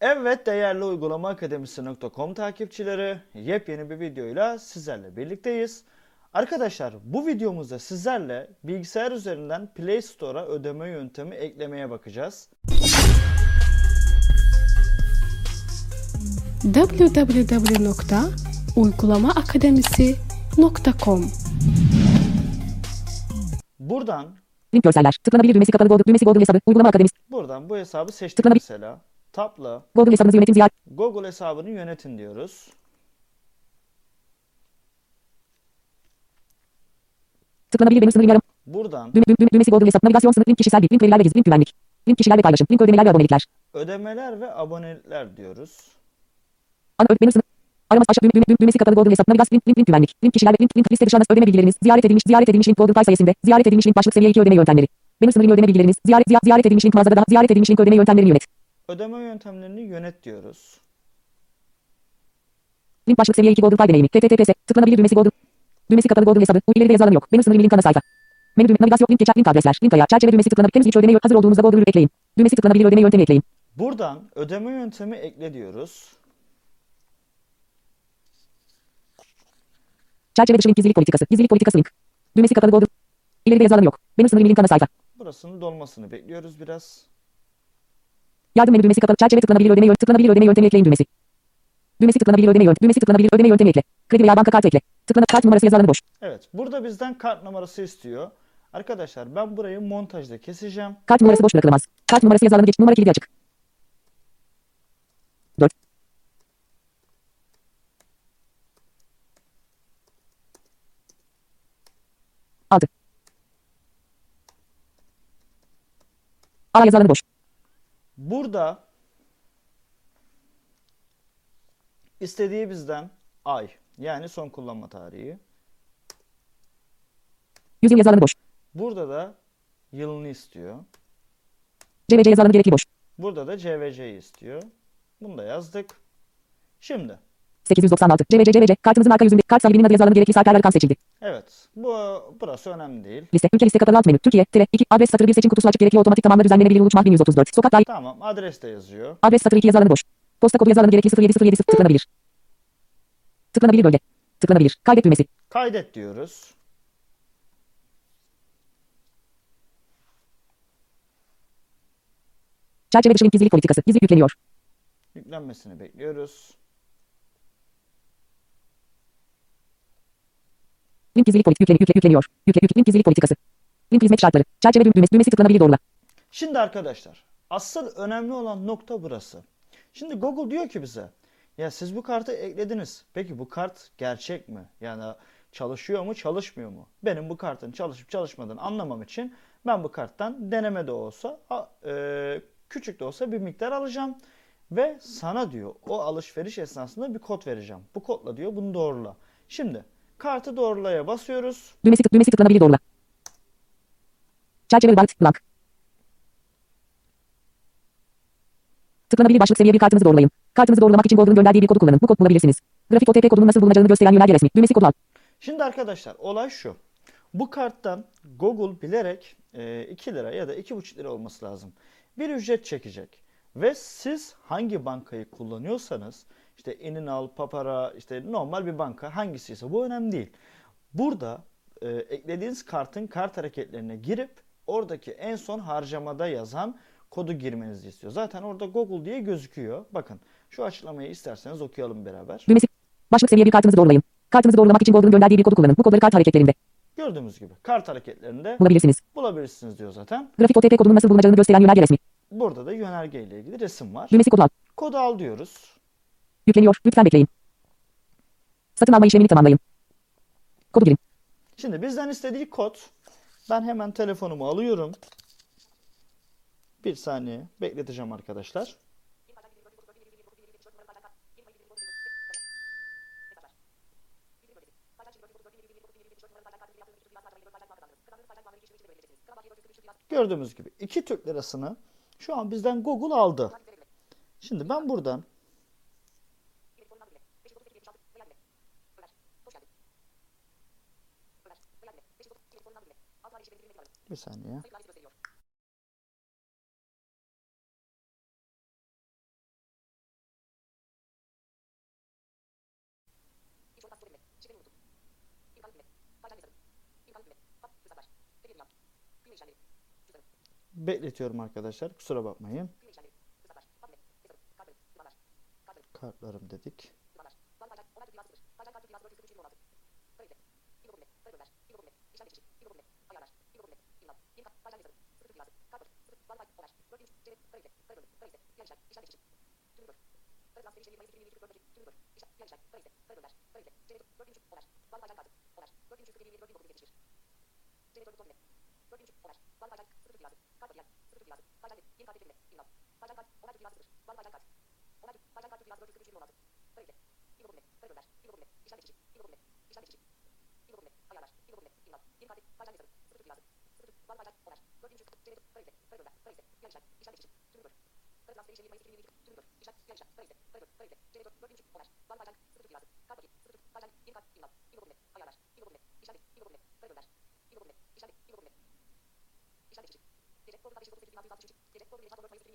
Evet değerli uygulama akademisi.com takipçileri yepyeni bir videoyla sizlerle birlikteyiz. Arkadaşlar bu videomuzda sizlerle bilgisayar üzerinden Play Store'a ödeme yöntemi eklemeye bakacağız. www.uygulamaakademisi.com Buradan Link görseller. Tıklanabilir düğmesi kapalı Google düğmesi Google hesabı. Uygulama akademisi. buradan bu hesabı seçtik Tıklanabil- mesela. Tapla Google hesabınızı ziyaret. Google hesabını yönetin diyoruz. Tıklanabilir benim sınırım yarım. Buradan Düğme, düğme, düğmesi Google hesap. Navigasyon sınır. Link kişisel bilgi. Link veriler ve gizli. Link güvenlik. Link kişiler ve paylaşım. Link ödemeler ve abonelikler. ödemeler ve abonelikler diyoruz. Ana benim sınır. Araması aşağı düğme, düğme, düğme, düğmesi kapalı Google hesap. Navigasyon link, link, link güvenlik. Link kişiler ve link, link liste dışı ödeme bilgileriniz. Ziyaret edilmiş, ziyaret edilmiş link Google Pay sayesinde. Ziyaret edilmiş link başlık seviye 2 ödeme yöntemleri. Benim sınırım ödeme bilgileriniz. Ziyaret, ziyaret, ziyaret edilmiş link mağazada daha. Ziyaret edilmiş link ödeme yöntemlerini yönet. Ödeme yöntemlerini yönet diyoruz. Link başlık seviye 2 Google Pay deneyimi. TTTPS. Tıklanabilir düğmesi Google. Düğmesi kapalı Google hesabı. U ileride yazılan yok. Benim sınırım link ana sayfa. Menü düğme, navigasyon, link geçer, link adresler, link ayağı, çerçeve düğmesi tıklanabilir, temiz güç ödeme hazır olduğunuzda Google ekleyin. Düğmesi tıklanabilir ödeme yöntemi ekleyin. Buradan ödeme yöntemi ekle diyoruz. Çerçeve dışı link gizlilik politikası, gizlilik politikası link. Düğmesi kapalı Google. İleride yazılan yok. Benim sınırım link ana sayfa. Burasının dolmasını bekliyoruz biraz. Yardım menü düğmesi kapalı, çerçeve tıklanabilir ödeme yöntemi, tıklanabilir ödeme yöntemi ekleyin düğmesi. Düğmesi tıklanabilir ödeme yöntemi, düğmesi tıklanabilir ödeme yöntemi ekle. Kredi veya banka kartı ekle. Tıklanıp kart numarası yazılanı boş. Evet burada bizden kart numarası istiyor. Arkadaşlar ben burayı montajda keseceğim. Kart numarası boş bırakılamaz. Kart numarası yazılanı geç, numara kilidi açık. 4. Altı. A yazılanı boş. Burada istediği bizden ay yani son kullanma tarihi. 100 yıl yazılanı boş. Burada da yılını istiyor. CVC yazılanı gerekli boş. Burada da CVC'yi istiyor. Bunu da yazdık. Şimdi 896. CVC CVC. Kartımızın arka yüzünde kart sahibinin adı yazılanı gerekli Sarper Arkan seçildi. evet bu burası önemli değil. Liste. Ülke liste kapalı alt menü. Türkiye. Tire. 2. Adres satırı bir seçim kutusu açık gerekli otomatik tamamla düzenlenebilir Uluç Mahvin 134. Sokak dahil. Tamam adres de yazıyor. Adres satırı 2 yazılanı boş. Posta kodu yazılanı gerekli 0707 tıklanabilir. Tıklanabilir bölge. Tıklanabilir. Kaydet düğmesi. Kaydet diyoruz. Çerçeve dışı link gizlilik politikası. Gizli yükleniyor. Yüklenmesini bekliyoruz. Link gizlilik politik yüklen, yükle, yükleniyor. Yükle, yükle, link gizlilik politikası. Link hizmet şartları. Çerçeve düğmesi, düğmesi tıklanabilir doğrula. Şimdi arkadaşlar asıl önemli olan nokta burası. Şimdi Google diyor ki bize ya siz bu kartı eklediniz. Peki bu kart gerçek mi? Yani çalışıyor mu çalışmıyor mu? Benim bu kartın çalışıp çalışmadığını anlamam için ben bu karttan deneme de olsa e, küçük de olsa bir miktar alacağım. Ve sana diyor o alışveriş esnasında bir kod vereceğim. Bu kodla diyor bunu doğrula. Şimdi kartı doğrulaya basıyoruz. Düğmesi, tık, düğmesi tıklanabilir doğrula. Çerçeve bant, blank. Tıklanabilir başlık seviye bir kartınızı doğrulayın. Kartınızı doğrulamak için Google'ın gönderdiği bir kodu kullanın. Bu kod bulabilirsiniz. Grafik OTP kodunun nasıl bulunacağını gösteren yönerge resmi. Düğmesi kodu al. Şimdi arkadaşlar olay şu. Bu karttan Google bilerek e, 2 lira ya da 2,5 lira olması lazım. Bir ücret çekecek. Ve siz hangi bankayı kullanıyorsanız işte Eninal, Papara, işte normal bir banka hangisiyse bu önemli değil. Burada e, eklediğiniz kartın kart hareketlerine girip oradaki en son harcamada yazan kodu girmenizi istiyor. Zaten orada Google diye gözüküyor. Bakın şu açıklamayı isterseniz okuyalım beraber. Düğmesi. Başlık seviye bir kartınızı doğrulayın. Kartınızı doğrulamak için Google'ın gönderdiği bir kodu kullanın. Bu kodları kart hareketlerinde Gördüğümüz gibi kart hareketlerinde bulabilirsiniz. bulabilirsiniz diyor zaten. Grafik OTP kodunun nasıl bulunacağını gösteren yönerge resmi. Burada da yönerge ile ilgili resim var. Düğmesi kodu al. Kodu al diyoruz. Yükleniyor. Lütfen bekleyin. Satın alma işlemini tamamlayın. Kodu girin. Şimdi bizden istediği kod. Ben hemen telefonumu alıyorum. Bir saniye bekleteceğim arkadaşlar. Gördüğümüz gibi iki Türk lirasını şu an bizden Google aldı. Şimdi ben buradan Bir saniye. Bekletiyorum arkadaşlar. Kusura bakmayın. Kartlarım dedik. Bacak kartı dünyası 441 16. Böylece. İbo Güne. Terörler. İbo Güne. İşlem geçici.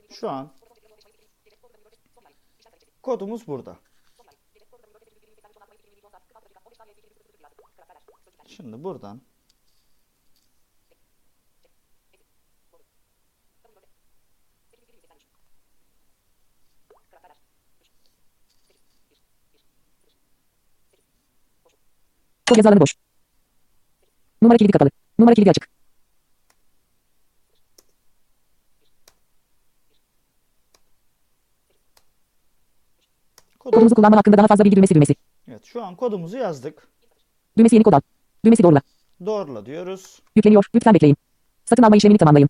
Şu an kodumuz burada. Şimdi buradan Kod yazı alanı boş. Numara kilidi kapalı. Numara kilidi açık. kodu, Kodumuzu kullanma hakkında daha fazla bilgi düğmesi düğmesi. evet şu an kodumuzu yazdık. Düğmesi yeni kod al. Düğmesi doğrula. Doğrula diyoruz. Yükleniyor. Lütfen bekleyin. Satın alma işlemini tamamlayın.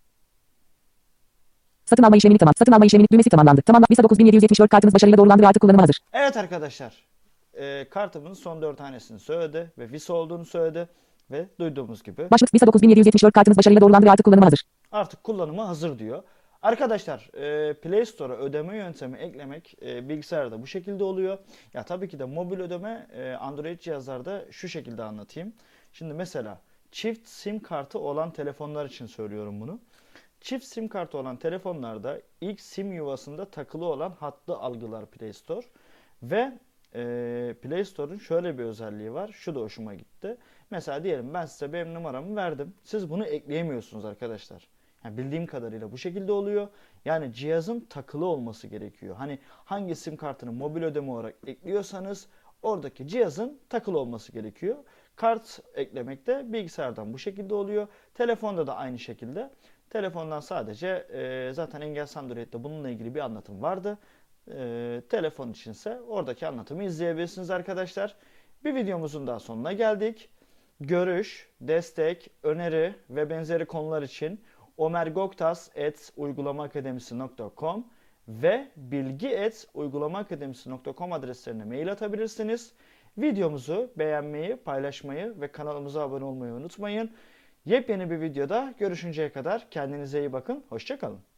Satın alma işlemini tamam. Satın alma işlemini düğmesi tamamlandı. Tamamla. Visa 9774 kartınız başarıyla doğrulandı ve artık kullanıma hazır. Evet arkadaşlar. E, kartımın son 4 tanesini söyledi ve Visa olduğunu söyledi ve duyduğumuz gibi Başlık Visa 9774 kartınız başarıyla doğrulandı ve artık kullanıma hazır. artık kullanıma hazır diyor. Arkadaşlar e, Play Store'a ödeme yöntemi eklemek e, bilgisayarda bu şekilde oluyor. Ya tabii ki de mobil ödeme e, Android cihazlarda şu şekilde anlatayım. Şimdi mesela çift sim kartı olan telefonlar için söylüyorum bunu. Çift sim kartı olan telefonlarda ilk sim yuvasında takılı olan hattı algılar Play Store ve e, Play Store'un şöyle bir özelliği var. Şu da hoşuma gitti. Mesela diyelim ben size benim numaramı verdim. Siz bunu ekleyemiyorsunuz arkadaşlar. Yani bildiğim kadarıyla bu şekilde oluyor. Yani cihazın takılı olması gerekiyor. Hani hangi sim kartını mobil ödeme olarak ekliyorsanız oradaki cihazın takılı olması gerekiyor. Kart eklemek de bilgisayardan bu şekilde oluyor. Telefonda da aynı şekilde. Telefondan sadece e, zaten Engels Android'de bununla ilgili bir anlatım vardı. E, telefon içinse oradaki anlatımı izleyebilirsiniz arkadaşlar. Bir videomuzun daha sonuna geldik. Görüş, destek, öneri ve benzeri konular için omergoktas.uygulamaakademisi.com ve bilgi.uygulamaakademisi.com adreslerine mail atabilirsiniz. Videomuzu beğenmeyi, paylaşmayı ve kanalımıza abone olmayı unutmayın. Yepyeni bir videoda görüşünceye kadar kendinize iyi bakın. Hoşçakalın.